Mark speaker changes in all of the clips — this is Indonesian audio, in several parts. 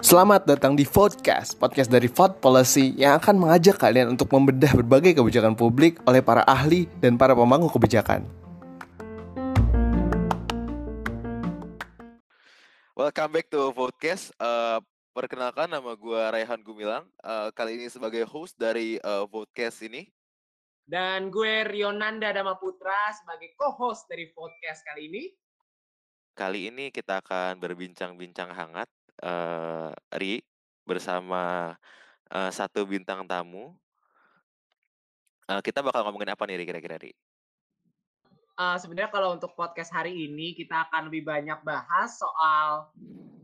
Speaker 1: Selamat datang di Vodcast, podcast dari Vote Policy yang akan mengajak kalian untuk membedah berbagai kebijakan publik oleh para ahli dan para pemangku kebijakan.
Speaker 2: Welcome back to Vodcast. Uh, perkenalkan nama gue Raihan Gumilang. Uh, kali ini sebagai host dari uh, ini.
Speaker 3: Dan gue Rionanda Dama Putra sebagai co-host dari podcast kali ini.
Speaker 2: Kali ini kita akan berbincang-bincang hangat uh, Ri bersama uh, satu bintang tamu. Uh, kita bakal ngomongin apa nih Ri kira-kira Ri?
Speaker 3: Uh, Sebenarnya kalau untuk podcast hari ini kita akan lebih banyak bahas soal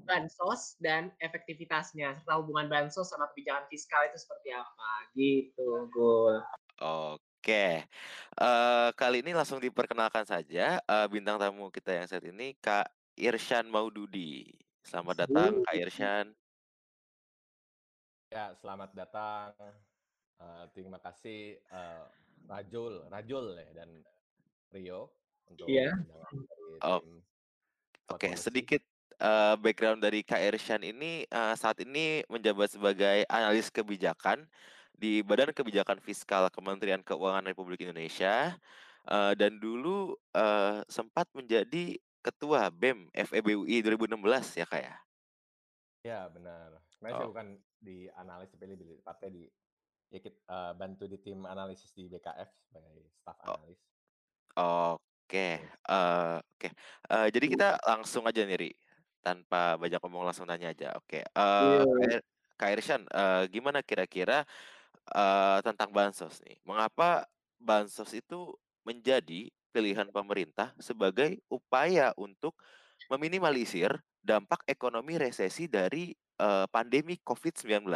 Speaker 3: bansos dan efektivitasnya serta hubungan bansos sama kebijakan fiskal itu seperti apa gitu, Gul.
Speaker 2: Oke, uh, kali ini langsung diperkenalkan saja uh, bintang tamu kita yang saat ini Kak Irsyan Maududi. Selamat datang Kak Irsyan.
Speaker 4: Ya, selamat datang. Uh, terima kasih uh, Rajul, Rajul ya dan Rio untuk
Speaker 3: Iya.
Speaker 4: dari
Speaker 2: Oh,
Speaker 4: tim
Speaker 2: Oke,
Speaker 4: Policy.
Speaker 2: sedikit uh, background dari Kak Irsyan ini uh, saat ini menjabat sebagai analis kebijakan di Badan Kebijakan Fiskal Kementerian Keuangan Republik Indonesia uh, dan dulu uh, sempat menjadi ketua BEM FEBUI 2016 ya Kak ya.
Speaker 4: Ya, benar. Sebenarnya saya
Speaker 2: Oh.
Speaker 4: bukan di analis tapi lebih tepatnya di ya kita eh, bantu di tim analisis di BKF sebagai staff
Speaker 2: Oh.
Speaker 4: analis.
Speaker 2: Oke, eh, oke. Jadi kita langsung aja nih, Ri. Tanpa banyak ngomong langsung tanya aja. Oke. Eh,
Speaker 3: Iya.
Speaker 2: Kak Ir- Kak Irsyan, eh, gimana kira-kira eh, tentang bansos nih? Mengapa bansos itu menjadi pilihan pemerintah sebagai upaya untuk meminimalisir dampak ekonomi resesi dari eh, pandemi COVID-19?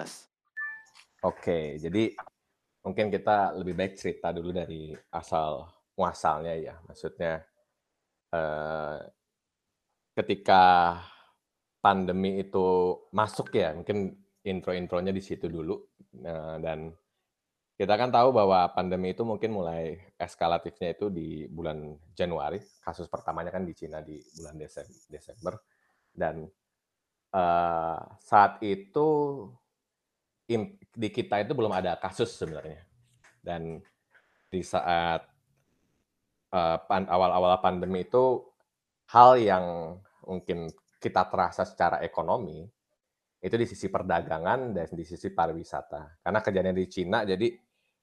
Speaker 4: Oke, jadi mungkin kita lebih baik cerita dulu dari asal muasalnya ya. Maksudnya eh, ketika pandemi itu masuk ya, mungkin intro-intronya di situ dulu. Nah, dan kita kan tahu bahwa pandemi itu mungkin mulai eskalatifnya itu di bulan Januari. Kasus pertamanya kan di Cina di bulan Desem- Desember. Dan eh, saat itu di kita itu belum ada kasus sebenarnya. Dan di saat eh, awal-awal pandemi itu hal yang mungkin kita terasa secara ekonomi itu di sisi perdagangan dan di sisi pariwisata. Karena kejadian di Cina, jadi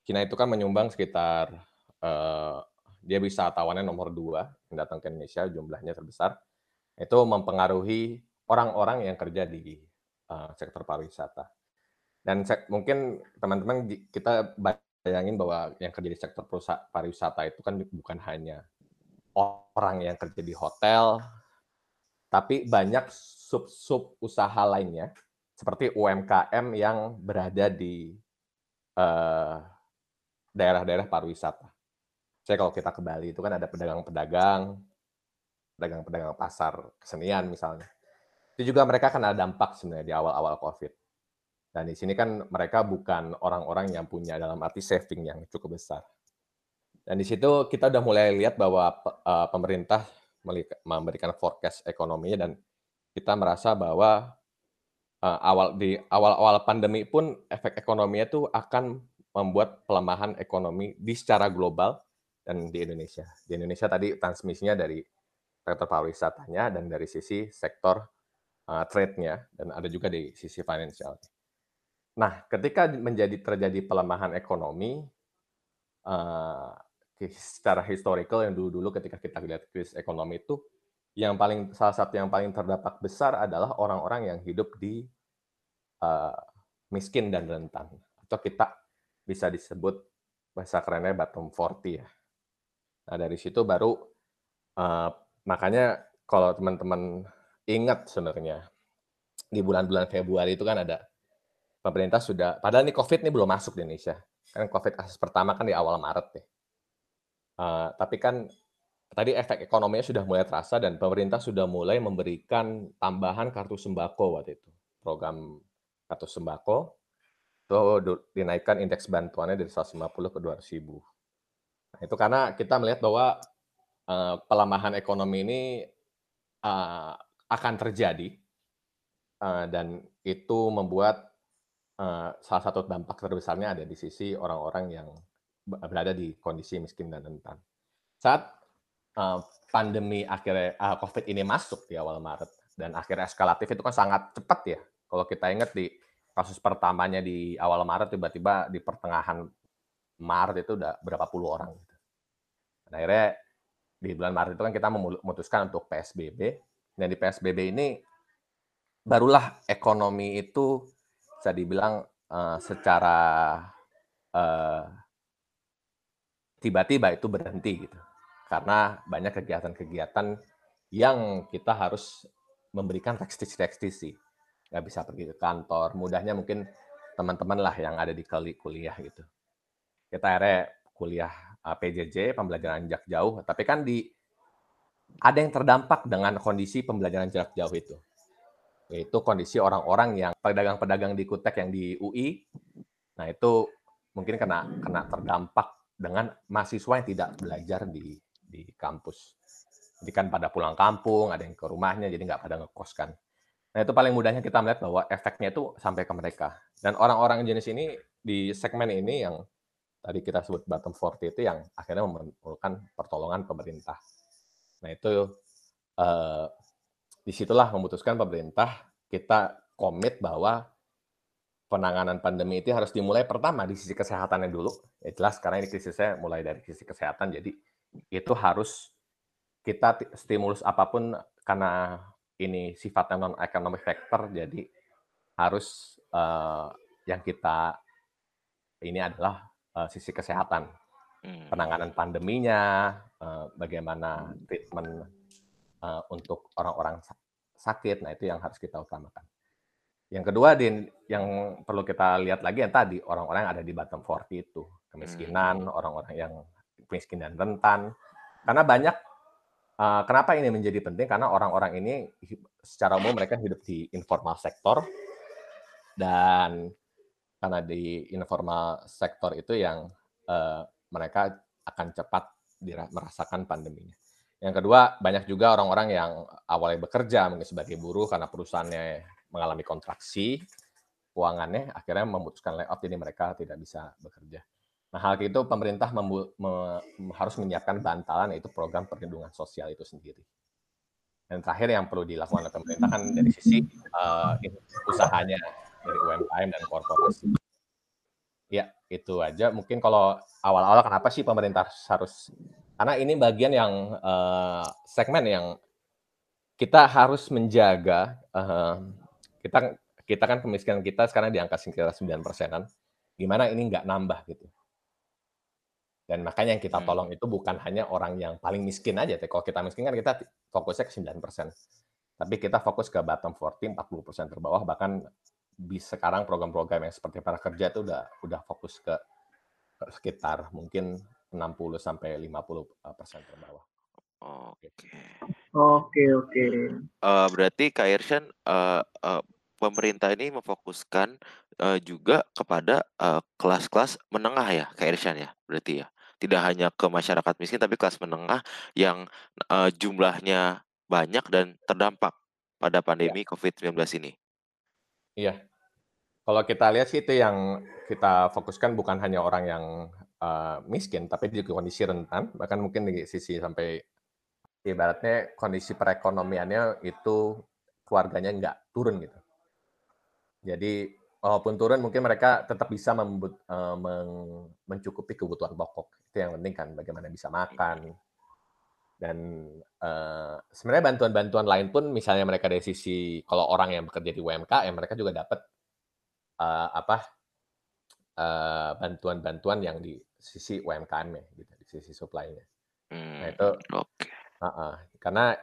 Speaker 4: Cina itu kan menyumbang sekitar eh, dia wisatawannya nomor dua yang datang ke Indonesia jumlahnya terbesar. Itu mempengaruhi orang-orang yang kerja di eh, sektor pariwisata. Dan sek- mungkin teman-teman kita bayangin bahwa yang kerja di sektor pariwisata itu kan bukan hanya orang yang kerja di hotel, tapi banyak sub-sub usaha lainnya seperti UMKM yang berada di eh, daerah-daerah pariwisata. Saya kalau kita ke Bali itu kan ada pedagang-pedagang, pedagang-pedagang pasar kesenian misalnya. Itu juga mereka kena dampak sebenarnya di awal-awal COVID. Dan di sini kan mereka bukan orang-orang yang punya dalam arti saving yang cukup besar. Dan di situ kita udah mulai lihat bahwa eh, pemerintah memberikan forecast ekonominya dan kita merasa bahwa eh, awal di awal-awal pandemi pun efek ekonominya itu akan membuat pelemahan ekonomi di secara global dan di Indonesia. Di Indonesia tadi transmisinya dari sektor pariwisatanya dan dari sisi sektor uh, trade-nya dan ada juga di sisi finansial. Nah, ketika menjadi terjadi pelemahan ekonomi uh, secara historical yang dulu-dulu ketika kita lihat krisis ekonomi itu yang paling salah satu yang paling terdampak besar adalah orang-orang yang hidup di uh, miskin dan rentan atau kita bisa disebut bahasa kerennya bottom 40 ya. Nah, dari situ baru uh, makanya kalau teman-teman ingat sebenarnya di bulan-bulan Februari itu kan ada pemerintah sudah padahal ini COVID ini belum masuk di Indonesia. Kan COVID kasus pertama kan di awal Maret ya. Uh, tapi kan tadi efek ekonominya sudah mulai terasa dan pemerintah sudah mulai memberikan tambahan kartu sembako waktu itu. Program kartu sembako itu dinaikkan indeks bantuannya dari 150 ke 200 ribu. Nah, itu karena kita melihat bahwa uh, pelemahan ekonomi ini uh, akan terjadi uh, dan itu membuat uh, salah satu dampak terbesarnya ada di sisi orang-orang yang berada di kondisi miskin dan rentan. Saat uh, pandemi akhirnya uh, COVID ini masuk di awal Maret dan akhirnya eskalatif itu kan sangat cepat ya. Kalau kita ingat di kasus pertamanya di awal Maret tiba-tiba di pertengahan Maret itu udah berapa puluh orang. Gitu. Dan akhirnya di bulan Maret itu kan kita memutuskan untuk PSBB dan di PSBB ini barulah ekonomi itu bisa dibilang uh, secara uh, tiba-tiba itu berhenti gitu karena banyak kegiatan-kegiatan yang kita harus memberikan restriksi-restriksi nggak bisa pergi ke kantor. Mudahnya mungkin teman-teman lah yang ada di kuliah gitu. Kita akhirnya kuliah eh, PJJ pembelajaran jarak jauh. Tapi kan di ada yang terdampak dengan kondisi pembelajaran jarak jauh itu. Yaitu kondisi orang-orang yang pedagang-pedagang di Kutek yang di UI nah itu mungkin kena kena terdampak dengan mahasiswa yang tidak belajar di di kampus. Jadi kan pada pulang kampung, ada yang ke rumahnya, jadi nggak pada ngekos kan. Nah itu paling mudahnya kita melihat bahwa efeknya itu sampai ke mereka. Dan orang-orang jenis ini di segmen ini yang tadi kita sebut bottom 40 itu yang akhirnya memerlukan pertolongan pemerintah. Nah itu eh, di situlah memutuskan pemerintah kita komit bahwa penanganan pandemi itu harus dimulai pertama di sisi kesehatannya dulu. Ya jelas karena ini krisisnya mulai dari sisi kesehatan, jadi itu harus kita stimulus apa pun karena ini sifatnya non economic factor, jadi harus uh, yang kita ini adalah uh, sisi kesehatan, hmm. penanganan pandeminya, uh, bagaimana treatment uh, untuk orang-orang sakit, nah itu yang harus kita utamakan. Yang kedua, di, yang perlu kita lihat lagi yang tadi, orang-orang yang ada di bottom 40 itu. Kemiskinan, hmm. orang-orang yang miskin dan rentan. Karena banyak, uh, kenapa ini menjadi penting? Karena orang-orang ini secara umum mereka hidup di informal sektor, dan karena di informal sektor itu yang uh, mereka akan cepat merasakan pandeminya. Yang kedua, banyak juga orang-orang yang awalnya bekerja mungkin sebagai buruh karena perusahaannya mengalami kontraksi keuangannya, akhirnya memutuskan layoff, jadi mereka tidak bisa bekerja. Nah, hal itu pemerintah me- harus menyiapkan bantalan, yaitu program perlindungan sosial itu sendiri. Dan terakhir yang perlu dilakukan oleh pemerintah kan dari sisi uh, usahanya, dari UMKM dan korporasi. Ya, itu aja. Mungkin kalau awal-awal kenapa sih pemerintah harus... Karena ini bagian yang uh, segmen yang kita harus menjaga uh, kita kita kan kemiskinan kita sekarang di angka sekitar 9 persenan. Gimana ini nggak nambah gitu. Dan makanya yang kita hmm. tolong itu bukan hanya orang yang paling miskin aja. Kalau kita miskin kan kita fokusnya ke 9 persen. Tapi kita fokus ke bottom 40, 40 persen terbawah. Bahkan di sekarang program-program yang seperti para kerja itu udah udah fokus ke, sekitar mungkin 60 sampai 50 eh, persen terbawah.
Speaker 2: Oke.
Speaker 3: Oke, oke.
Speaker 2: Uh, berarti Kak Irsyan, uh, uh, pemerintah ini memfokuskan, uh, juga kepada, uh, kelas-kelas menengah ya, Kak ya, berarti ya? Tidak hanya ke masyarakat miskin, tapi kelas menengah yang, uh, jumlahnya banyak dan terdampak pada iya. pandemi COVID-19 ini?
Speaker 4: Iya. Kalau kita lihat sih itu yang kita fokuskan bukan hanya orang yang, uh, miskin, tapi juga kondisi rentan, bahkan mungkin di sisi sampai ibaratnya kondisi perekonomiannya itu keluarganya nggak turun gitu. Jadi walaupun turun mungkin mereka tetap bisa membut, uh, mencukupi kebutuhan pokok. Itu yang penting kan bagaimana bisa makan. Dan uh, sebenarnya bantuan-bantuan lain pun misalnya mereka dari sisi kalau orang yang bekerja di UMKM mereka juga dapat uh, apa uh, bantuan-bantuan yang di sisi UMKM ya gitu, di sisi supply-nya. Nah itu
Speaker 2: hmm, okay.
Speaker 4: Heeh, karena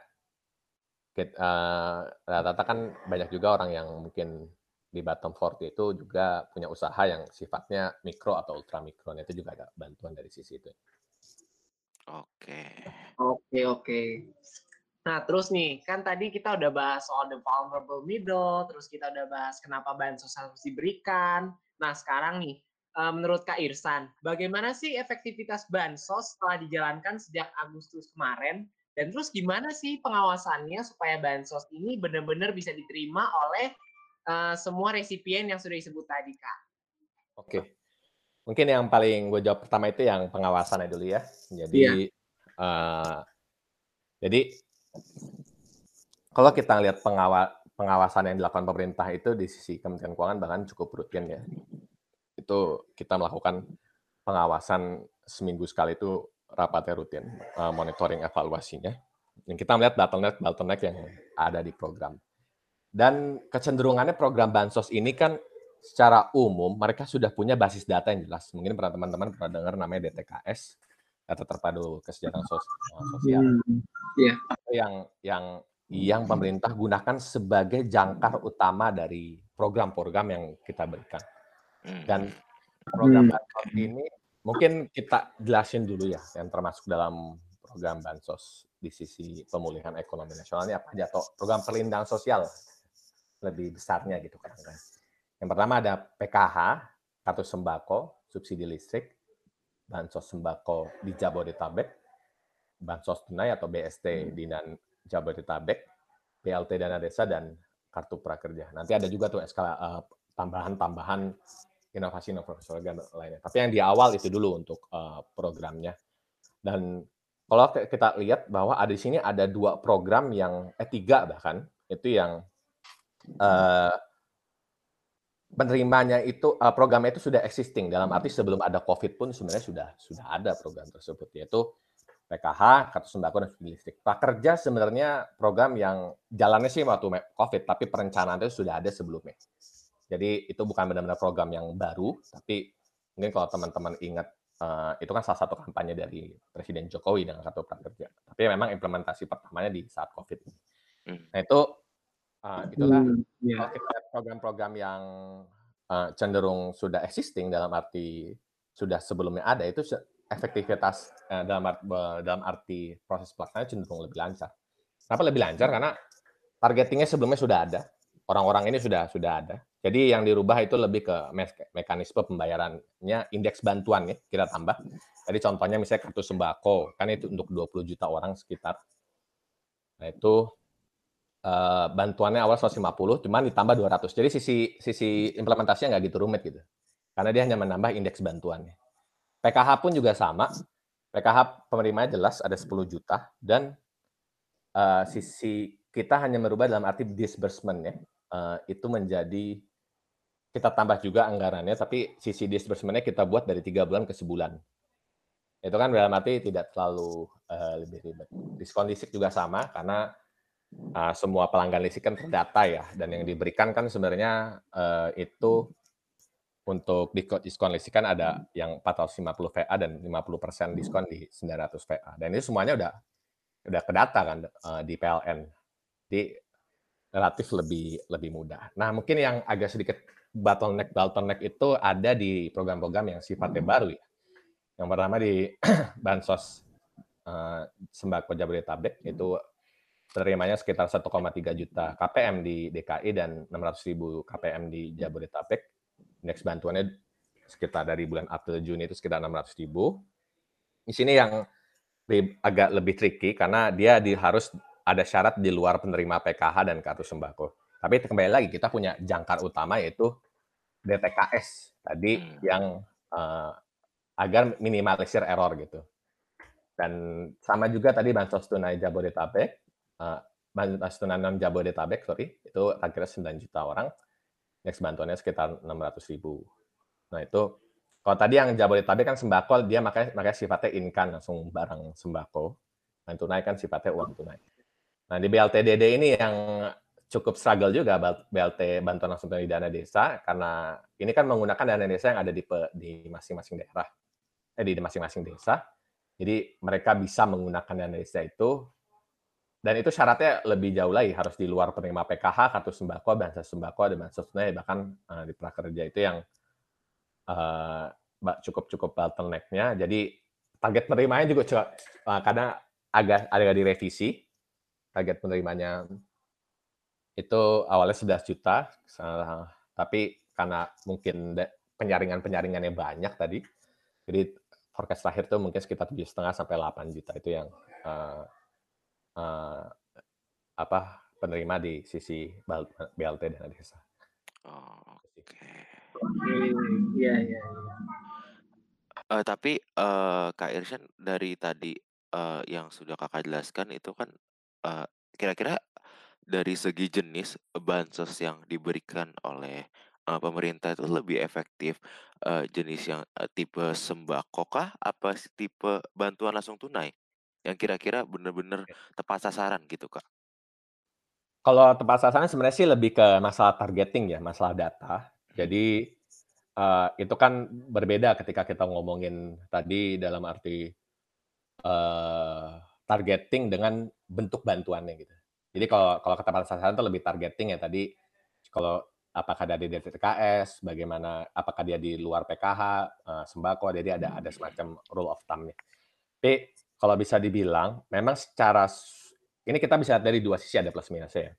Speaker 4: rata-rata kan banyak juga orang yang mungkin di bottom 40 itu juga punya usaha yang sifatnya mikro atau ultra mikro. Nah, itu juga ada bantuan dari sisi itu.
Speaker 2: Oke.
Speaker 3: Oke, oke. Nah, terus nih, kan tadi kita udah bahas soal the vulnerable middle, terus kita udah bahas kenapa bansos harus diberikan. Nah, sekarang nih, uh, menurut Kak Irsan, bagaimana sih efektivitas bansos setelah dijalankan sejak Agustus kemarin? Dan terus gimana sih pengawasannya supaya bansos ini benar-benar bisa diterima oleh uh, semua resipien yang sudah disebut tadi, Kak?
Speaker 4: Oke. Mungkin yang paling gue jawab pertama itu yang pengawasannya dulu ya. Jadi, yeah. Iya. uh, jadi kalau kita lihat pengawa, pengawasan yang dilakukan pemerintah itu di sisi Kementerian Keuangan bahkan cukup rutin ya itu kita melakukan pengawasan seminggu sekali itu rapatnya rutin, uh, monitoring evaluasinya. Dan kita melihat bottleneck-bottleneck yang ada di program. Dan kecenderungannya program bansos ini kan secara umum mereka sudah punya basis data yang jelas. Mungkin pernah teman-teman pernah dengar namanya DTKS, data terpadu kesejahteraan sosial. Hmm, yeah. Yang yang yang pemerintah gunakan sebagai jangkar utama dari program-program yang kita berikan. Dan hmm. program bansos ini mungkin kita jelasin dulu ya yang termasuk dalam program bansos di sisi pemulihan ekonomi nasional ini apa aja atau program perlindungan sosial lebih besarnya gitu kan. Yang pertama ada PKH, kartu sembako, subsidi listrik, bansos sembako di Jabodetabek, bansos tunai atau BST di Jabodetabek, BLT dana desa dan kartu prakerja. Nanti ada juga tuh skala uh, tambahan-tambahan inovasi-inovasi lainnya. Tapi yang di awal itu dulu untuk uh, programnya. Dan kalau kita lihat bahwa ada di sini ada dua program yang eh tiga bahkan itu yang uh, penerimanya itu uh, programnya itu sudah existing dalam arti sebelum ada COVID pun sebenarnya sudah sudah ada program tersebut yaitu PKH, kartu sembako dan subsidi listrik. Prakerja sebenarnya program yang jalannya sih waktu COVID, tapi perencanaan itu sudah ada sebelumnya. Jadi itu bukan benar-benar program yang baru, tapi mungkin kalau teman-teman ingat uh, itu kan salah satu kampanye dari Presiden Jokowi dengan kartu prakerja. Tapi memang implementasi pertamanya di saat COVID. Hmm. Nah itu uh, itulah hmm, yeah. program-program yang uh, cenderung sudah existing dalam arti sudah sebelumnya ada itu efektivitas uh, dalam arti, dalam arti proses pelaksanaan cenderung lebih lancar. Kenapa lebih lancar? Karena targetingnya sebelumnya sudah ada, orang-orang ini sudah sudah ada. Jadi yang dirubah itu lebih ke me mekanisme pembayarannya, indeks bantuan ya, kita tambah. Jadi contohnya misalnya kartu sembako, kan itu untuk 20 juta orang sekitar. Nah itu uh, bantuannya awal 150, cuman ditambah 200. Jadi sisi sisi implementasinya nggak gitu rumit gitu. Karena dia hanya menambah indeks bantuannya. PKH pun juga sama. PKH penerimanya jelas ada 10 juta dan uh, sisi kita hanya merubah dalam arti disbursement ya. Uh, itu menjadi kita tambah juga anggarannya, tapi sisi disbursementnya kita buat dari tiga bulan ke sebulan. Itu kan dalam arti tidak terlalu uh, lebih ribet. Diskon listrik juga sama, karena uh, semua pelanggan listrik kan terdata ya, dan yang diberikan kan sebenarnya uh, itu untuk diskon listrik kan ada yang 450 VA dan 50% diskon di 900 VA. Dan ini semuanya udah udah kedata kan uh, di PLN. Jadi relatif lebih lebih mudah. Nah, mungkin yang agak sedikit bottleneck bottleneck itu ada di program-program yang sifatnya baru ya. Yang pertama di bansos uh, sembako Jabodetabek itu penerimanya sekitar 1,3 juta KPM di DKI dan 600 ribu KPM di Jabodetabek. Indeks bantuannya sekitar dari bulan April Juni itu sekitar 600 ribu. Di sini yang agak lebih tricky karena dia di, harus ada syarat di luar penerima PKH dan kartu sembako. Tapi kembali lagi kita punya jangkar utama yaitu DTKS tadi hmm. yang uh, agar minimalisir error gitu. Dan sama juga tadi bansos tunai Jabodetabek, uh, bansos tunai non Jabodetabek, sorry, itu akhirnya 9 juta orang, next bantuannya sekitar 600 ribu. Nah itu, kalau tadi yang Jabodetabek kan sembako, dia makanya, makanya sifatnya in-kan, langsung barang sembako. Yang tunai kan sifatnya uang tunai. Nah di BLTDD ini yang cukup struggle juga BLT bantuan langsung tunai dana desa karena ini kan menggunakan dana desa yang ada di di masing-masing daerah eh di masing-masing desa jadi mereka bisa menggunakan dana desa itu dan itu syaratnya lebih jauh lagi harus di luar penerima PKH kartu sembako bansos sembako ada bansos tunai bahkan uh, di prakerja itu yang uh, cukup cukup bottlenecknya jadi target penerimanya juga uh, kadang agak agak direvisi target penerimanya itu awalnya 11 juta, tapi karena mungkin penyaringan-penyaringannya banyak tadi. Jadi forecast terakhir tuh mungkin sekitar tujuh setengah sampai 8 juta itu yang uh, uh, apa penerima di sisi BLT dan desa.
Speaker 2: Oh, Oke.
Speaker 3: Oke, iya iya.
Speaker 2: Uh, tapi uh, Kak Irsyan dari tadi uh, yang sudah kakak jelaskan itu kan uh, kira-kira dari segi jenis bansos yang diberikan oleh uh, pemerintah itu lebih efektif uh, jenis yang uh, tipe sembako kah apa tipe bantuan langsung tunai yang kira-kira benar-benar tepat sasaran gitu kak?
Speaker 4: Kalau tepat sasaran sebenarnya sih lebih ke masalah targeting ya, masalah data. Jadi uh, itu kan berbeda ketika kita ngomongin tadi dalam arti uh, targeting dengan bentuk bantuannya gitu. Jadi kalau kalau ketepat sasaran itu lebih targeting ya tadi kalau apakah dari DTKS, bagaimana apakah dia di luar PKH, uh, sembako, jadi ada ada semacam rule of thumb-nya. Tapi kalau bisa dibilang memang secara ini kita bisa lihat dari dua sisi ada plus minusnya ya.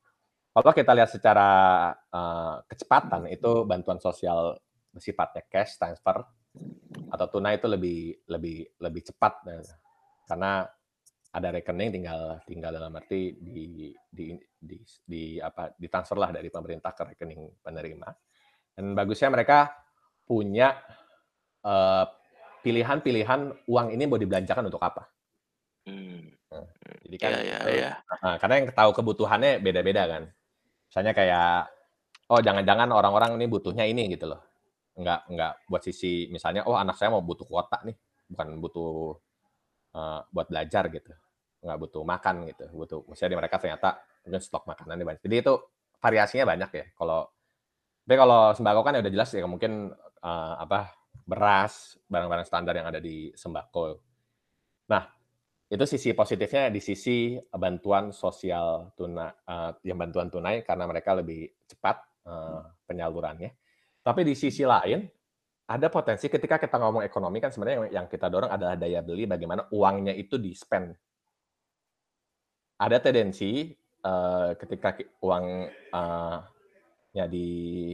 Speaker 4: Kalau kita lihat secara uh, kecepatan itu bantuan sosial sifatnya cash transfer atau tunai itu lebih lebih lebih cepat karena ada rekening tinggal tinggal dalam arti di di di, di apa ditransfer lah dari pemerintah ke rekening penerima dan bagusnya mereka punya uh, pilihan-pilihan uang ini mau dibelanjakan untuk apa. Jadi kan, yeah, yeah, yeah. Nah, karena yang tahu kebutuhannya beda-beda kan. Misalnya kayak, oh jangan-jangan orang-orang ini butuhnya ini gitu loh. Enggak, enggak buat sisi misalnya, oh anak saya mau butuh kuota nih, bukan butuh uh, buat belajar gitu. Enggak butuh makan gitu, butuh. Misalnya di mereka ternyata mungkin stok makanan banyak. Jadi itu variasinya banyak ya. Kalau tapi kalau sembako kan ya udah jelas ya mungkin uh, apa beras, barang-barang standar yang ada di sembako. Nah, itu sisi positifnya di sisi bantuan sosial tuna uh, yang bantuan tunai karena mereka lebih cepat uh, penyalurannya. Tapi di sisi lain ada potensi ketika kita ngomong ekonomi kan sebenarnya yang kita dorong adalah daya beli bagaimana uangnya itu di spend. Ada tendensi uh, ketika uang uh, ya di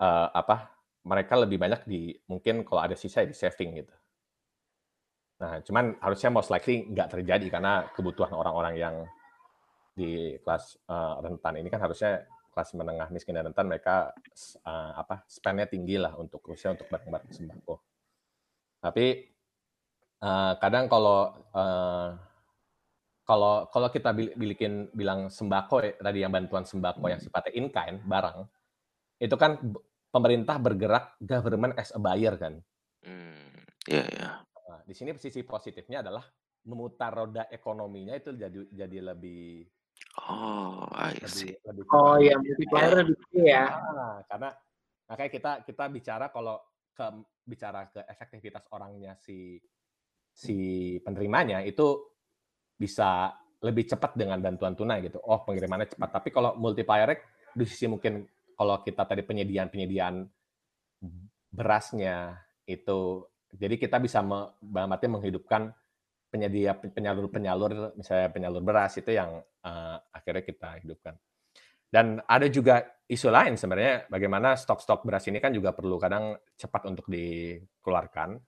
Speaker 4: uh, apa mereka lebih banyak di mungkin kalau ada sisa di saving gitu Nah, cuman harusnya most likely nggak terjadi karena kebutuhan orang-orang yang di kelas uh, rentan ini kan harusnya kelas menengah miskin dan rentan mereka uh, apa spendnya tinggi lah untuk khususnya untuk barang-barang sembako. Tapi uh, kadang kalau uh, kalau kalau kita bikin bilang sembako tadi yang bantuan sembako yang sifatnya in kind barang itu kan pemerintah bergerak government as a buyer kan.
Speaker 2: Hmm, yeah. Yeah
Speaker 4: di sini sisi positifnya adalah memutar roda ekonominya itu jadi jadi lebih
Speaker 2: Oh, I see.
Speaker 3: Lebih, lebih oh ya multiplier lebih ya.
Speaker 4: Nah, karena makanya kita kita bicara kalau ke bicara ke efektivitas orangnya si si penerimanya itu bisa lebih cepat dengan bantuan tunai gitu. Oh, pengirimannya cepat. Tapi kalau multiplier di sisi mungkin kalau kita tadi penyediaan penyediaan berasnya itu jadi kita bisa berarti menghidupkan penyedia penyalur-penyalur, misalnya penyalur beras itu yang uh, akhirnya kita hidupkan. Dan ada juga isu lain sebenarnya bagaimana stok-stok beras ini kan juga perlu kadang cepat untuk dikeluarkan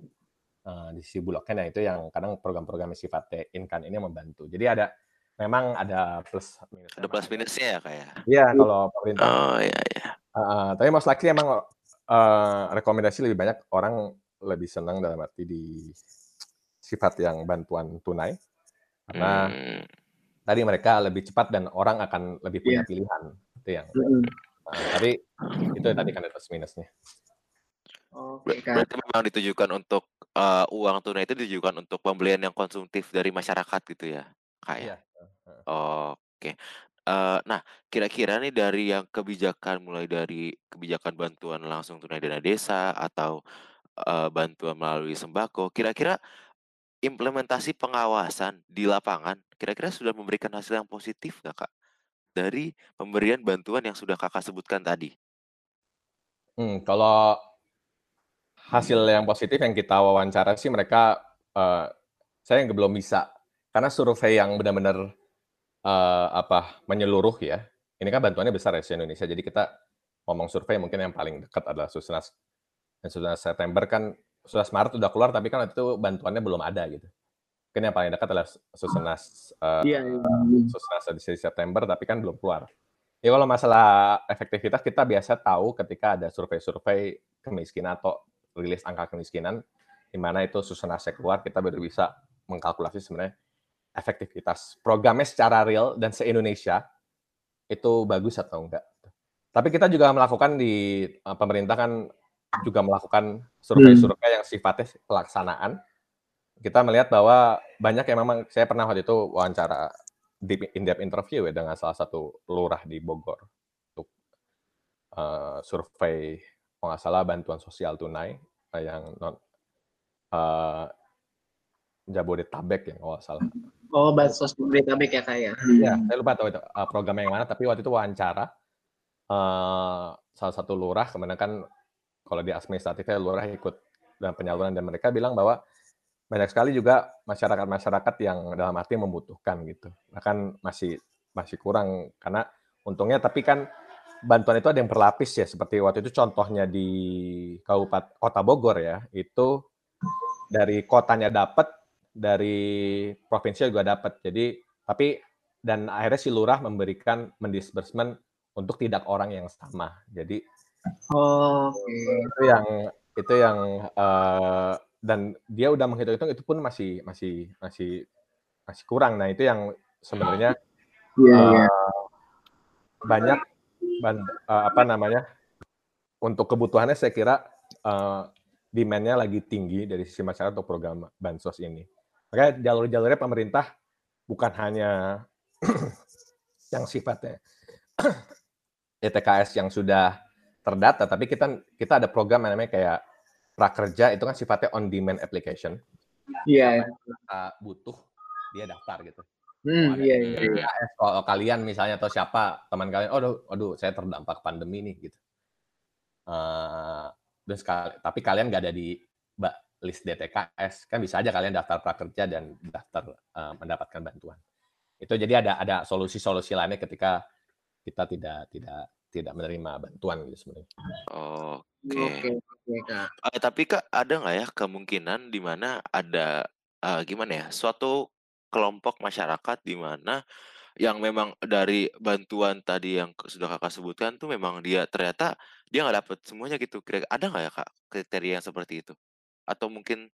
Speaker 4: uh, di sisi bulognya. Nah itu yang kadang program-program sifatnya inkan ini membantu. Jadi ada memang ada plus
Speaker 2: minus. Ada plus minusnya ya kayak.
Speaker 4: Ya? Iya kalau pemerintah.
Speaker 2: Oh iya iya.
Speaker 4: Uh, tapi most likely emang uh, rekomendasi lebih banyak orang lebih senang dalam arti di sifat yang bantuan tunai karena hmm. tadi mereka lebih cepat dan orang akan lebih punya yeah. pilihan itu yang mm. nah, tapi itu tadi kan plus minusnya.
Speaker 2: Oke, okay, Berarti memang ditujukan untuk uh, uang tunai itu ditujukan untuk pembelian yang konsumtif dari masyarakat gitu ya, kayak. Ya? Iya. Oke. Okay. Uh, nah, kira-kira nih dari yang kebijakan mulai dari kebijakan bantuan langsung tunai dana desa atau uh, bantuan melalui sembako, kira-kira implementasi pengawasan di lapangan kira-kira sudah memberikan hasil yang positif nggak Kak? Dari pemberian bantuan yang sudah Kakak sebutkan tadi?
Speaker 4: Hmm, kalau hasil yang positif yang kita wawancara sih mereka, uh, saya yang belum bisa, karena survei yang benar-benar, uh, apa, menyeluruh ya, ini kan bantuannya besar ya se-Indonesia, jadi kita ngomong survei mungkin yang paling dekat adalah Susnas Dan sudah September kan, sudah Maret udah keluar, tapi kan itu bantuannya belum ada gitu. Mungkin yang paling dekat adalah Susenas, uh,
Speaker 3: Iya, iya.
Speaker 4: Susenas di September, tapi kan belum keluar. Ya kalau masalah efektivitas, kita biasa tahu ketika ada survei-survei kemiskinan atau rilis angka kemiskinan, di mana itu Susenasnya keluar, kita baru bisa mengkalkulasi sebenarnya efektivitas programnya secara real dan se-Indonesia itu bagus atau enggak. Tapi kita juga melakukan di uh, pemerintah kan juga melakukan survei-survei yang sifatnya pelaksanaan. Kita melihat bahwa banyak yang memang saya pernah waktu itu wawancara deep in-depth interview ya dengan salah satu lurah di Bogor untuk uh, survei kalau nggak salah bantuan sosial tunai uh, yang non uh, Jabodetabek ya kalau nggak salah.
Speaker 3: Oh, bansos Jabodetabek ya kayak.
Speaker 4: Ya, saya lupa tahu itu uh, programnya yang mana, tapi waktu itu wawancara uh, salah satu lurah, kemudian kan kalau di administratifnya lurah ikut dalam penyaluran dan mereka bilang bahwa banyak sekali juga masyarakat-masyarakat yang dalam arti membutuhkan gitu. Bahkan masih masih kurang karena untungnya tapi kan bantuan itu ada yang berlapis ya seperti waktu itu contohnya di Kabupaten Kota Bogor ya, itu dari kotanya dapat dari provinsi juga dapat. Jadi tapi dan akhirnya si lurah memberikan mendisbursement untuk tidak orang yang sama. Jadi
Speaker 3: oh, okay.
Speaker 4: itu yang itu yang uh, dan dia udah menghitung-hitung itu pun masih masih masih masih kurang. Nah itu yang sebenarnya
Speaker 3: yeah,
Speaker 4: uh,
Speaker 3: yeah.
Speaker 4: banyak ban, uh, apa namanya untuk kebutuhannya saya kira uh, demand-nya lagi tinggi dari sisi masyarakat untuk program bansos ini. Makanya jalur-jalurnya pemerintah bukan hanya yang sifatnya ETKS yang sudah terdata, tapi kita kita ada program yang namanya kayak prakerja itu kan sifatnya on demand application.
Speaker 3: Iya. Yeah.
Speaker 4: Butuh dia daftar gitu.
Speaker 3: Hmm, iya, iya, iya.
Speaker 4: Kalau kalian misalnya atau siapa teman kalian, oh, aduh, aduh, saya terdampak pandemi nih gitu. Uh, dan sekali, tapi kalian nggak ada di list DTKS kan bisa aja kalian daftar prakerja dan daftar uh, mendapatkan bantuan. Itu jadi ada ada solusi-solusi lainnya ketika kita tidak tidak tidak menerima bantuan gitu sebenarnya.
Speaker 2: Oke. Okay. Okay, Kak. Uh, tapi Kak ada nggak ya kemungkinan di mana ada uh, gimana ya suatu kelompok masyarakat di mana yang memang dari bantuan tadi yang sudah kakak sebutkan tuh memang dia ternyata dia nggak dapet semuanya gitu. Kira ada nggak ya kak kriteria yang seperti itu? Atau mungkin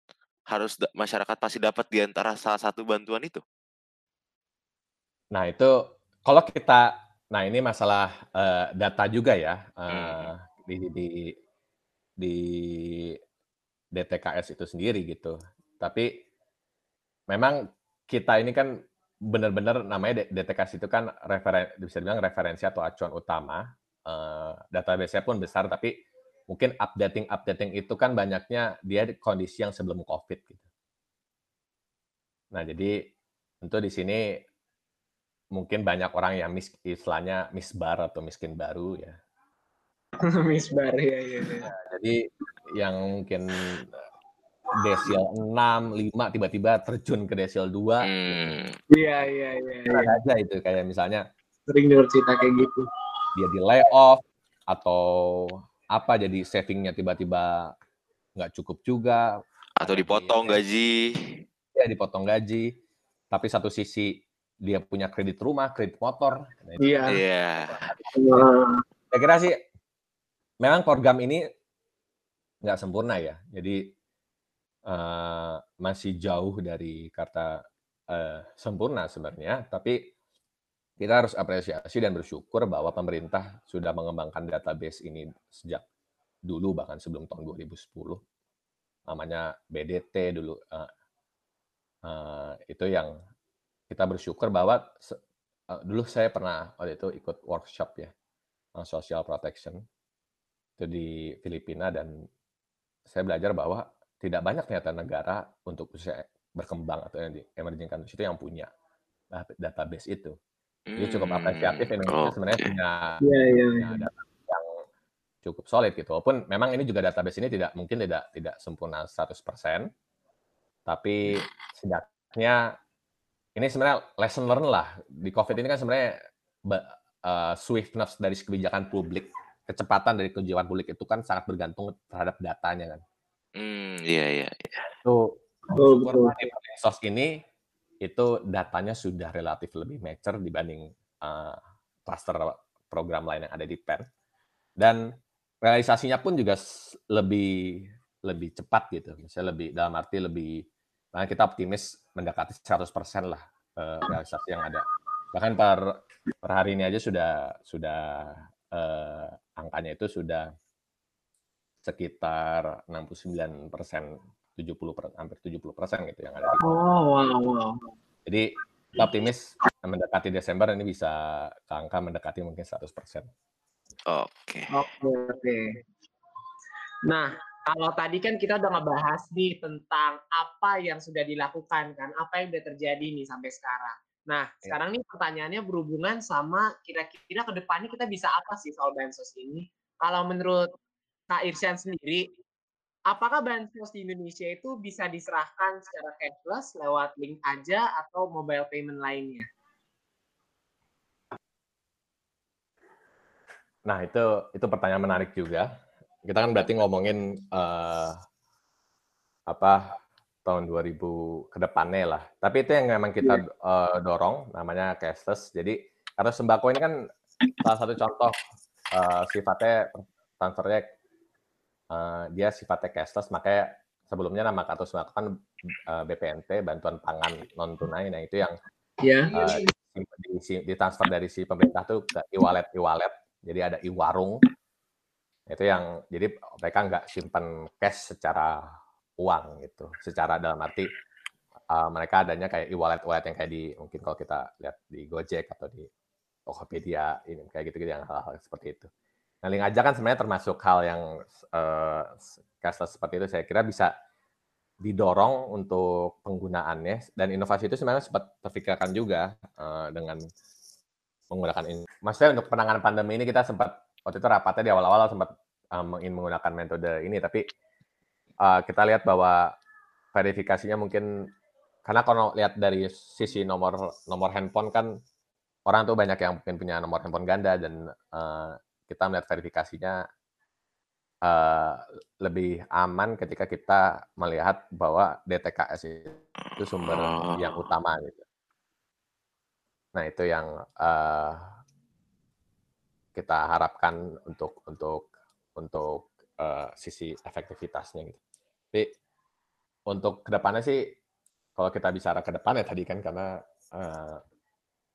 Speaker 2: harus masyarakat pasti dapat di antara salah satu bantuan itu?
Speaker 4: Nah itu kalau kita, nah ini masalah uh, data juga ya uh, hmm. di, di di DTKS itu sendiri gitu. Tapi memang kita ini kan benar-benar namanya DTKS itu kan referen, bisa dibilang referensi atau acuan utama. Uh, database-nya pun besar, tapi mungkin updating updating itu kan banyaknya dia di kondisi yang sebelum covid gitu. Nah jadi tentu di sini mungkin banyak orang yang mis, istilahnya misbar atau miskin baru ya.
Speaker 3: misbar ya, ya, ya.
Speaker 4: Nah, jadi yang mungkin desil 6, 5 tiba-tiba terjun ke desil 2.
Speaker 3: Hmm. Iya, iya, iya.
Speaker 4: Ada aja itu kayak misalnya
Speaker 3: sering dengar cerita kayak gitu.
Speaker 4: Dia di layoff atau apa jadi savingnya tiba-tiba nggak cukup juga
Speaker 2: atau dipotong gaji
Speaker 4: ya dipotong gaji tapi satu sisi dia punya kredit rumah kredit motor.
Speaker 3: Nah, iya. iya.
Speaker 4: Saya kira sih memang program ini nggak sempurna ya. Jadi uh, masih jauh dari kata uh, sempurna sebenarnya. Tapi kita harus apresiasi dan bersyukur bahwa pemerintah sudah mengembangkan database ini sejak dulu bahkan sebelum tahun 2010 namanya BDT dulu uh, uh, itu yang kita bersyukur bahwa uh, dulu saya pernah waktu itu ikut workshop ya social protection itu di Filipina dan saya belajar bahwa tidak banyak ternyata negara untuk usaha berkembang atau yang di emerging countries itu yang punya database itu dia cukup apresiatif Indonesia oh, sebenarnya punya,
Speaker 3: yeah, yeah,
Speaker 4: punya yeah. data yang cukup solid gitu. Walaupun memang ini juga database ini tidak mungkin tidak tidak sempurna 100%. Tapi setidaknya ini sebenarnya lesson learn lah. Di COVID ini kan sebenarnya uh, swiftness dari kebijakan publik kecepatan dari kejiwaan publik itu kan sangat bergantung terhadap datanya kan.
Speaker 2: Hmm, iya iya. iya.
Speaker 4: Syukur di Perlinsos ini itu datanya sudah relatif lebih mature dibanding uh, cluster program lain yang ada di PEN. Dan realisasinya pun juga lebih lebih cepat gitu. Misalnya lebih dalam arti lebih karena kita optimis mendekati 100% lah uh, realisasi yang ada. Bahkan per per hari ini aja sudah sudah uh, angkanya itu sudah sekitar 69 persen, 70 per, hampir 70 persen gitu yang ada. Di
Speaker 3: oh, wow, wow.
Speaker 4: Jadi kita optimis mendekati Desember ini bisa ke angka mendekati mungkin 100 persen.
Speaker 2: Oke.
Speaker 3: Oke, oke. Nah, kalau tadi kan kita udah ngebahas nih tentang apa yang sudah dilakukan kan, apa yang udah terjadi nih sampai sekarang. Nah,
Speaker 4: Ya.
Speaker 3: sekarang nih pertanyaannya berhubungan sama kira-kira ke depannya kita bisa apa sih soal bansos ini? Kalau menurut Kak Irsyan sendiri, apakah bansos di Indonesia itu bisa diserahkan secara cashless lewat link aja atau mobile payment lainnya?
Speaker 4: Nah, itu itu pertanyaan menarik juga. Kita kan berarti ngomongin eh, apa tahun 2000 ke depannya lah. Tapi itu yang memang kita eh, dorong namanya cashless. Jadi karena sembako ini kan salah satu contoh eh, sifatnya transfernya eh, dia sifatnya cashless makanya sebelumnya nama kartu sembako kan eh, BPNT bantuan pangan non tunai nah itu yang
Speaker 3: Ya.
Speaker 4: uh, di, di, ditransfer dari si pemerintah tuh ke e-wallet e-wallet jadi ada e-warung itu yang jadi mereka nggak simpan cash secara uang gitu secara dalam arti uh, mereka adanya kayak e-wallet wallet yang kayak di mungkin kalau kita lihat di Gojek atau di Tokopedia ini kayak gitu gitu yang hal-hal seperti itu. Nah, link aja kan sebenarnya termasuk hal yang uh, cashless seperti itu saya kira bisa didorong untuk penggunaannya dan inovasi itu sebenarnya sempat terpikirkan juga uh, dengan menggunakan ini. Maksudnya untuk penanganan pandemi ini kita sempat waktu itu rapatnya di awal-awal sempat um, ingin menggunakan metode ini tapi uh, kita lihat bahwa verifikasinya mungkin karena kalau lihat dari sisi nomor nomor handphone kan orang tuh banyak yang mungkin punya nomor handphone ganda dan uh, kita melihat verifikasinya uh, lebih aman ketika kita melihat bahwa DTKS itu sumber yang utama gitu. Nah itu yang uh, kita harapkan untuk untuk untuk uh, sisi efektivitasnya gitu. Tapi untuk ke depannya sih kalau kita bicara ke depan ya tadi kan karena uh,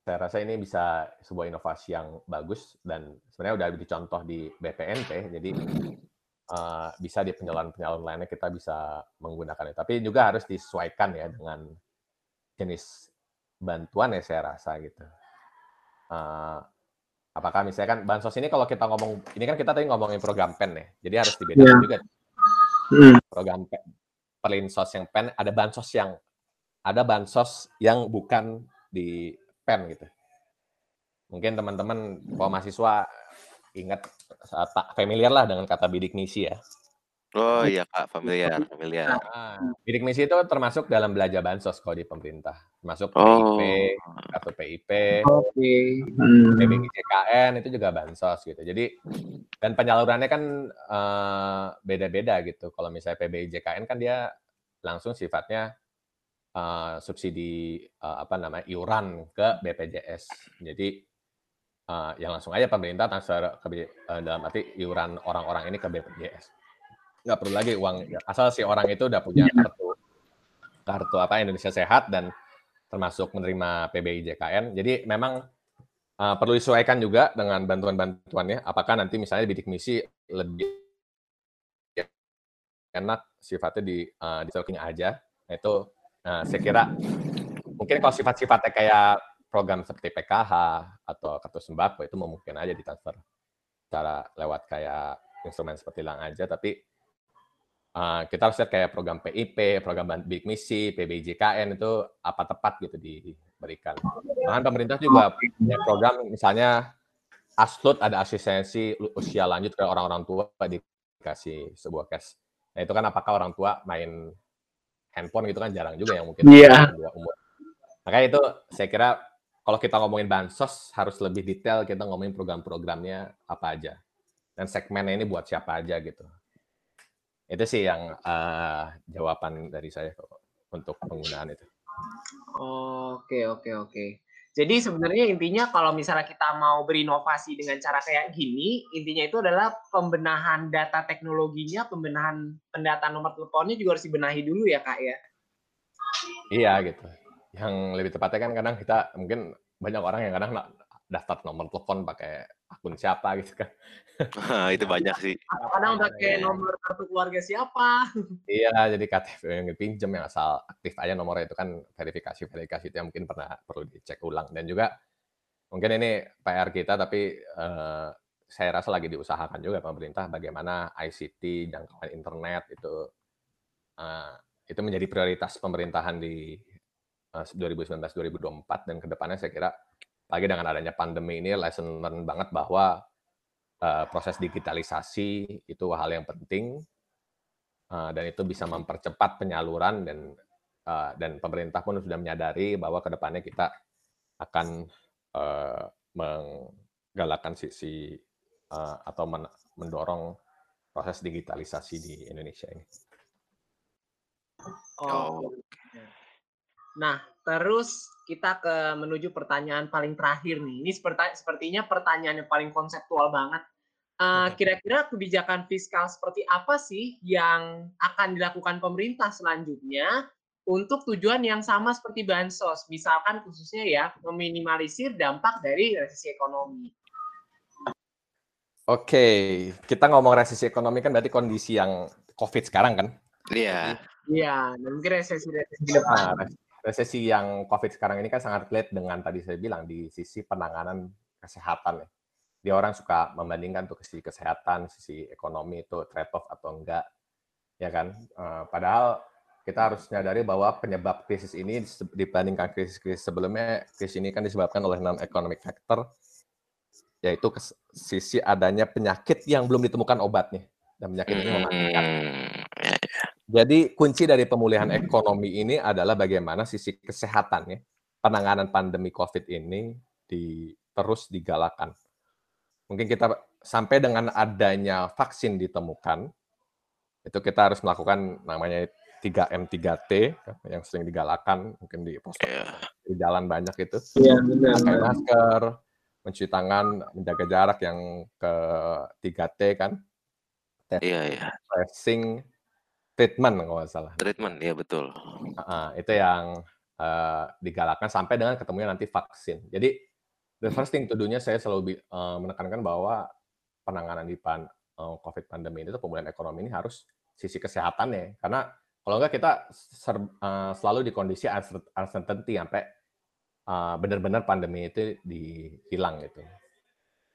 Speaker 4: saya rasa ini bisa sebuah inovasi yang bagus dan sebenarnya udah dicontoh di BPNT jadi uh, bisa di penyaluran-penyaluran lainnya kita bisa menggunakan. Tapi juga harus disesuaikan ya dengan jenis bantuan ya saya rasa gitu. Uh, apakah misalnya kan bansos ini kalau kita ngomong ini kan kita tadi ngomongin program pen ya, jadi harus dibedakan
Speaker 3: Yeah.
Speaker 4: juga
Speaker 3: Hmm.
Speaker 4: program pen, perlinsos yang pen ada bansos yang ada bansos yang bukan di pen gitu. Mungkin teman-teman kalau mahasiswa ingat tak familiar lah dengan kata bidik misi ya.
Speaker 2: Oh iya kak, familiar, familiar.
Speaker 4: Ah, bidik misi itu termasuk dalam belanja bansos kalau di pemerintah, termasuk
Speaker 2: Oh.
Speaker 4: PIP, kartu PIP,
Speaker 3: Oke. Hmm.
Speaker 4: PBB JKN itu juga bansos gitu. Jadi dan penyalurannya kan eh, beda-beda gitu. Kalau misalnya PBI JKN kan dia langsung sifatnya eh, subsidi eh, apa namanya iuran ke BPJS. Jadi eh, yang langsung aja pemerintah transfer ke eh, dalam arti iuran orang-orang ini ke BPJS. Nggak perlu lagi uang asal si orang itu udah punya kartu kartu apa Indonesia Sehat dan termasuk menerima PBI JKN. Jadi memang uh, perlu disesuaikan juga dengan bantuan-bantuannya. Apakah nanti misalnya bidik misi lebih enak sifatnya di uh, di tracking aja. Nah, itu uh, saya kira mungkin kalau sifat-sifatnya kayak program seperti PKH atau kartu sembako itu mungkin aja ditransfer cara lewat kayak instrumen seperti lang aja tapi uh, kita harus lihat kayak program PIP, program bidik misi, PBJKN itu apa tepat gitu diberikan. Bahkan pemerintah juga punya program misalnya ASLUT ada asistensi usia lanjut ke orang-orang tua dikasih sebuah cash. Nah itu kan apakah orang tua main handphone gitu kan jarang juga yang mungkin dua umur. Makanya itu saya kira kalau kita ngomongin bansos harus lebih detail kita ngomongin program-programnya apa aja. dan segmennya ini buat siapa aja gitu. Itu sih yang uh, jawaban dari saya untuk penggunaan itu.
Speaker 3: Oke, oke, oke. Jadi sebenarnya intinya kalau misalnya kita mau berinovasi dengan cara kayak gini, intinya itu adalah pembenahan data teknologinya, pembenahan pendataan nomor teleponnya juga harus dibenahi dulu ya kak ya.
Speaker 4: Iya gitu. Yang lebih tepatnya kan kadang kita mungkin banyak orang yang kadang daftar nomor telepon pakai akun siapa gitu kan.
Speaker 2: itu banyak sih.
Speaker 3: Kadang pakai nomor kartu keluarga siapa.
Speaker 4: Iya, jadi KTP yang dipinjam yang asal aktif aja nomornya itu kan verifikasi-verifikasi itu yang mungkin pernah perlu dicek ulang. Dan juga mungkin ini PR kita tapi uh, saya rasa lagi diusahakan juga pemerintah bagaimana ICT, jangkauan internet itu uh, itu menjadi prioritas pemerintahan di uh, 2019-2024 dan ke depannya saya kira lagi dengan adanya pandemi ini lesson learn banget bahwa uh, proses digitalisasi itu hal yang penting uh, dan itu bisa mempercepat penyaluran dan uh, dan pemerintah pun sudah menyadari bahwa ke depannya kita akan uh, menggalakkan sisi uh, atau men mendorong proses digitalisasi di Indonesia ini.
Speaker 3: Oh. Nah, terus kita ke menuju pertanyaan paling terakhir nih. Ini seperti, sepertinya pertanyaan yang paling konseptual banget. Uh, kira-kira kebijakan fiskal seperti apa sih yang akan dilakukan pemerintah selanjutnya untuk tujuan yang sama seperti bansos, misalkan khususnya ya meminimalisir dampak dari resesi ekonomi.
Speaker 4: Oke, kita ngomong resesi ekonomi kan berarti kondisi yang COVID sekarang kan?
Speaker 2: Iya.
Speaker 3: Iya, dan mungkin resesi-resesi depan. Nah,
Speaker 4: resesi yang COVID sekarang ini kan sangat relate dengan tadi saya bilang di sisi penanganan kesehatan ya. Dia orang suka membandingkan tuh sisi kesehatan, sisi ekonomi itu trade-off atau enggak, ya kan? Uh, padahal kita harus menyadari bahwa penyebab krisis ini dibandingkan krisis-krisis sebelumnya, krisis ini kan disebabkan oleh non-economic factor, yaitu sisi adanya penyakit yang belum ditemukan obatnya. Dan penyakit ini mematikan. Jadi kunci dari pemulihan ekonomi ini adalah bagaimana sisi kesehatannya, penanganan pandemi COVID ini di, terus digalakan. Mungkin kita sampai dengan adanya vaksin ditemukan, itu kita harus melakukan namanya 3M 3T yang sering digalakan mungkin di poster yeah. di jalan banyak itu.
Speaker 3: Iya, benar.
Speaker 4: Pakai masker, mencuci tangan, menjaga jarak yang ke 3T kan.
Speaker 2: Iya, iya.
Speaker 4: Tracing, treatment kalau nggak salah.
Speaker 2: Treatment, ya betul.
Speaker 4: Uh, itu yang uh, digalakkan sampai dengan ketemunya nanti vaksin. Jadi the first thing to do-nya saya selalu uh, menekankan bahwa penanganan di pan, uh, COVID pandemi itu pemulihan ekonomi ini harus sisi kesehatannya. Karena kalau nggak kita ser, uh, selalu di kondisi uncertainty sampai uh, benar-benar pandemi itu dihilang gitu.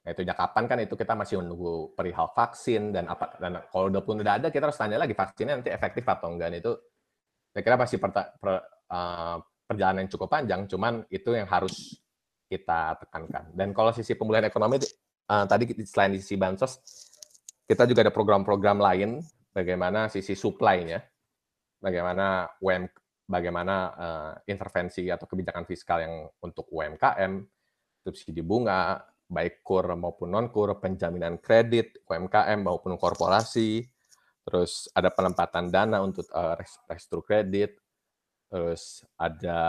Speaker 4: Nah, itu kapan kan itu kita masih menunggu perihal vaksin dan apa dan kalau udah pun udah ada kita harus tanya lagi vaksinnya nanti efektif atau enggak. Itu saya kira pasti per, uh, perjalanan yang cukup panjang cuman itu yang harus kita tekankan. Dan kalau sisi pemulihan ekonomi uh, tadi selain sisi bansos kita juga ada program-program lain bagaimana sisi supply-nya bagaimana UM bagaimana uh, intervensi atau kebijakan fiskal yang untuk UMKM subsidi bunga baik kur maupun non kur, penjaminan kredit UMKM maupun korporasi, terus ada penempatan dana untuk uh, restruktur kredit, terus ada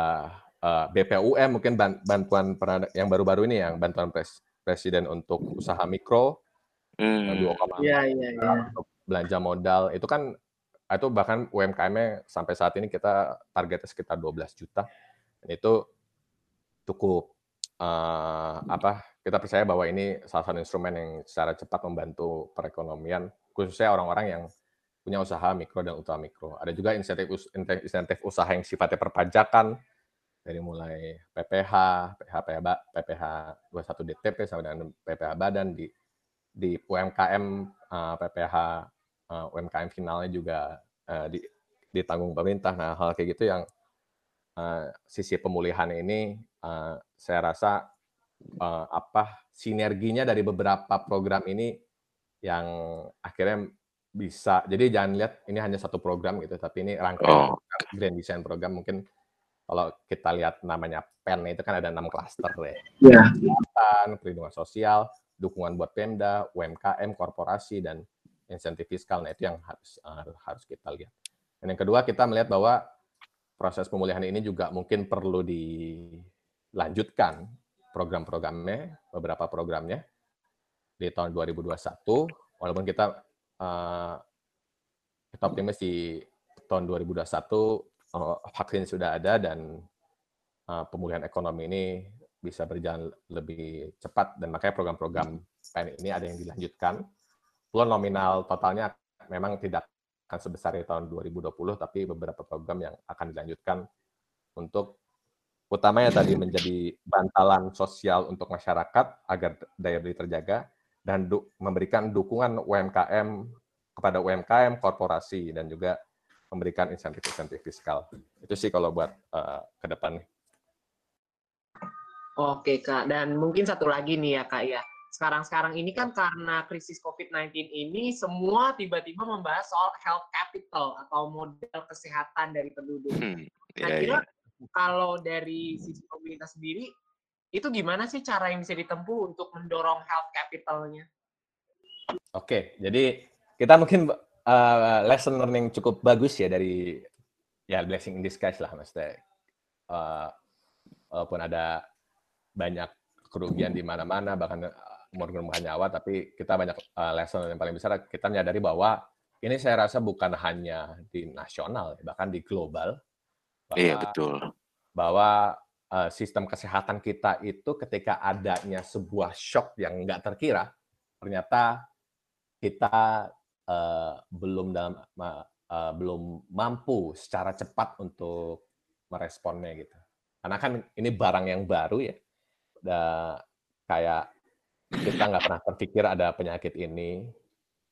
Speaker 4: uh, eh, BPUM mungkin bantuan yang baru-baru ini yang bantuan pres presiden untuk usaha mikro,
Speaker 3: hmm. 2, ya, ya, ya.
Speaker 4: untuk belanja modal itu kan itu bahkan UMKM-nya sampai saat ini kita targetnya sekitar 12 juta. Dan itu cukup uh, apa kita percaya bahwa ini salah satu instrumen yang secara cepat membantu perekonomian, khususnya orang-orang yang punya usaha mikro dan ultra mikro. Ada juga insentif insentif usaha yang sifatnya perpajakan dari mulai PPH, PPH PPH 21 DTP sampai dengan PPH badan di di UMKM uh, PPH uh, UMKM finalnya juga uh, di, ditanggung pemerintah. Nah, hal kayak gitu yang uh, sisi pemulihan ini uh, saya rasa uh, apa sinerginya dari beberapa program ini yang akhirnya bisa. Jadi jangan lihat ini hanya satu program gitu, tapi ini rangkaian oh. grand design program mungkin kalau kita lihat namanya PEN itu kan ada enam klaster ya.
Speaker 3: Yeah.
Speaker 4: Kesehatan, perlindungan sosial, dukungan buat Pemda, UMKM, korporasi dan insentif fiskal. Nah, itu yang harus uh, harus kita lihat. Dan yang kedua, kita melihat bahwa proses pemulihan ini juga mungkin perlu dilanjutkan program-programnya, beberapa programnya di tahun 2021. Walaupun kita uh, kita optimis di tahun 2021 uh, vaksin sudah ada dan uh, pemulihan ekonomi ini bisa berjalan lebih cepat dan makanya program-program PEN ini ada yang dilanjutkan. Peluang nominal totalnya memang tidak akan sebesar di tahun 2020, tapi beberapa program yang akan dilanjutkan untuk utamanya tadi menjadi bantalan sosial untuk masyarakat agar daya beli terjaga dan du memberikan dukungan UMKM kepada UMKM, korporasi dan juga memberikan insentif-insentif fiskal. Itu sih kalau buat uh, ke depan.
Speaker 3: Oke Kak, dan mungkin satu lagi nih ya Kak ya sekarang-sekarang ini kan karena krisis COVID-19 ini semua tiba-tiba membahas soal health capital atau model kesehatan dari penduduk. Hmm, nah, yeah, kira yeah. Kalau dari sisi pemerintah sendiri itu gimana sih cara yang bisa ditempuh untuk mendorong health capitalnya?
Speaker 4: Oke, jadi kita mungkin uh, lesson learning cukup bagus ya dari ya blessing in disguise lah maksudnya. Uh, walaupun ada banyak kerugian di mana-mana bahkan mengorbankan nyawa, tapi kita banyak uh, lesson yang paling besar kita menyadari bahwa ini saya rasa bukan hanya di nasional, bahkan di global.
Speaker 2: Bahwa, iya betul.
Speaker 4: Bahwa uh, sistem kesehatan kita itu ketika adanya sebuah shock yang nggak terkira, ternyata kita uh, belum dalam uh, belum mampu secara cepat untuk meresponnya gitu. Karena kan ini barang yang baru ya, da, kayak kita nggak pernah terpikir ada penyakit ini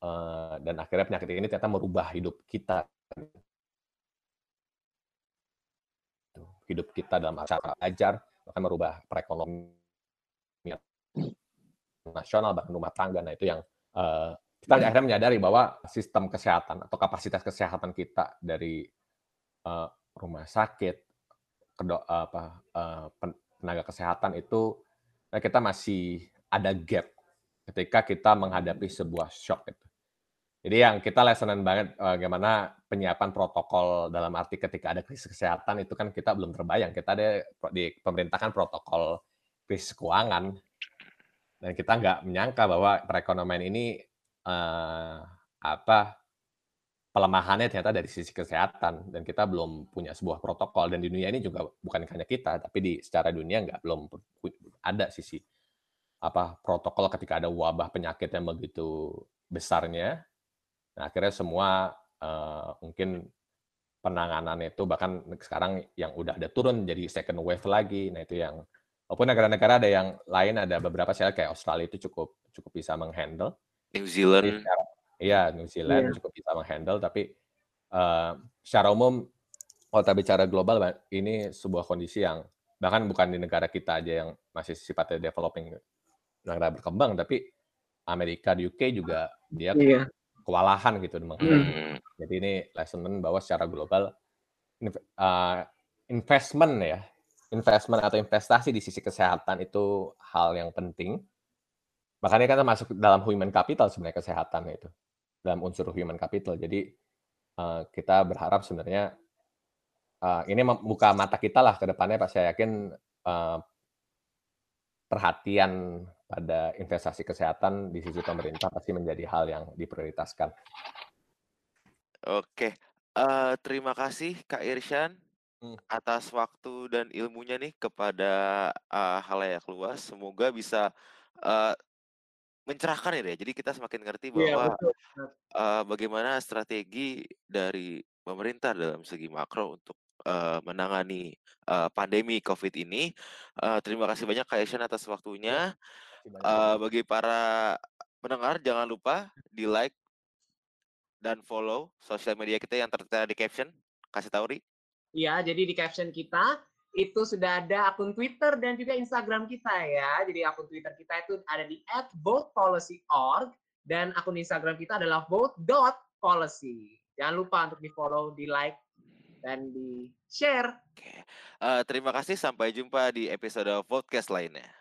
Speaker 4: uh, dan akhirnya penyakit ini ternyata merubah hidup kita hidup kita dalam cara ajar bahkan merubah perekonomian nasional bahkan rumah tangga nah itu yang uh, kita akhirnya menyadari bahwa sistem kesehatan atau kapasitas kesehatan kita dari uh, rumah sakit kedok apa uh, tenaga kesehatan itu nah kita masih ada gap ketika kita menghadapi sebuah shock itu. Jadi yang kita lesonan banget bagaimana penyiapan protokol dalam arti ketika ada krisis kesehatan itu kan kita belum terbayang. Kita ada di pemerintahan protokol krisis keuangan dan kita nggak menyangka bahwa perekonomian ini uh, apa pelemahannya ternyata dari sisi kesehatan dan kita belum punya sebuah protokol dan di dunia ini juga bukan hanya kita tapi di secara dunia nggak belum ada sisi apa protokol ketika ada wabah penyakit yang begitu besarnya. Nah, akhirnya semua uh, mungkin penanganan itu bahkan sekarang yang udah ada turun jadi second wave lagi. Nah, itu yang walaupun negara-negara ada yang lain ada beberapa saya kayak Australia itu cukup cukup bisa menghandle.
Speaker 2: New Zealand.
Speaker 4: Iya, New Zealand yeah. cukup bisa menghandle tapi uh, secara umum kalau kita bicara global ini sebuah kondisi yang bahkan bukan di negara kita aja yang masih sifatnya developing negara berkembang tapi Amerika di UK juga dia iya. Kewalahan gitu Hmm. Jadi ini lesson bahwa secara global uh, investment ya, investment atau investasi di sisi kesehatan itu hal yang penting. Makanya kan masuk dalam human capital sebenarnya kesehatan itu dalam unsur human capital. Jadi uh, kita berharap sebenarnya uh, ini membuka mata kita lah ke depannya. Pak saya yakin uh, perhatian pada investasi kesehatan di sisi pemerintah pasti menjadi hal yang diprioritaskan.
Speaker 2: Oke, uh, terima kasih Kak Irsyan hmm. atas waktu dan ilmunya nih kepada uh, halayak luas. Semoga bisa uh, mencerahkan ya. Jadi kita semakin ngerti iya, bahwa ya, Uh, bagaimana strategi dari pemerintah dalam segi makro untuk uh, menangani uh, pandemi COVID ini. Uh, terima kasih banyak Kak Irsyan atas waktunya. Uh, bagi para pendengar jangan lupa di like dan follow sosial media kita yang tertera di caption. Kasih tahu Ri.
Speaker 3: Iya, jadi di caption kita itu sudah ada akun Twitter dan juga Instagram kita ya. Jadi akun Twitter kita itu ada di @votepolicy.org dan akun Instagram kita adalah vote.policy. Jangan lupa untuk di follow, di like, dan di share.
Speaker 2: Oke. Uh, terima kasih. Sampai jumpa di episode podcast lainnya.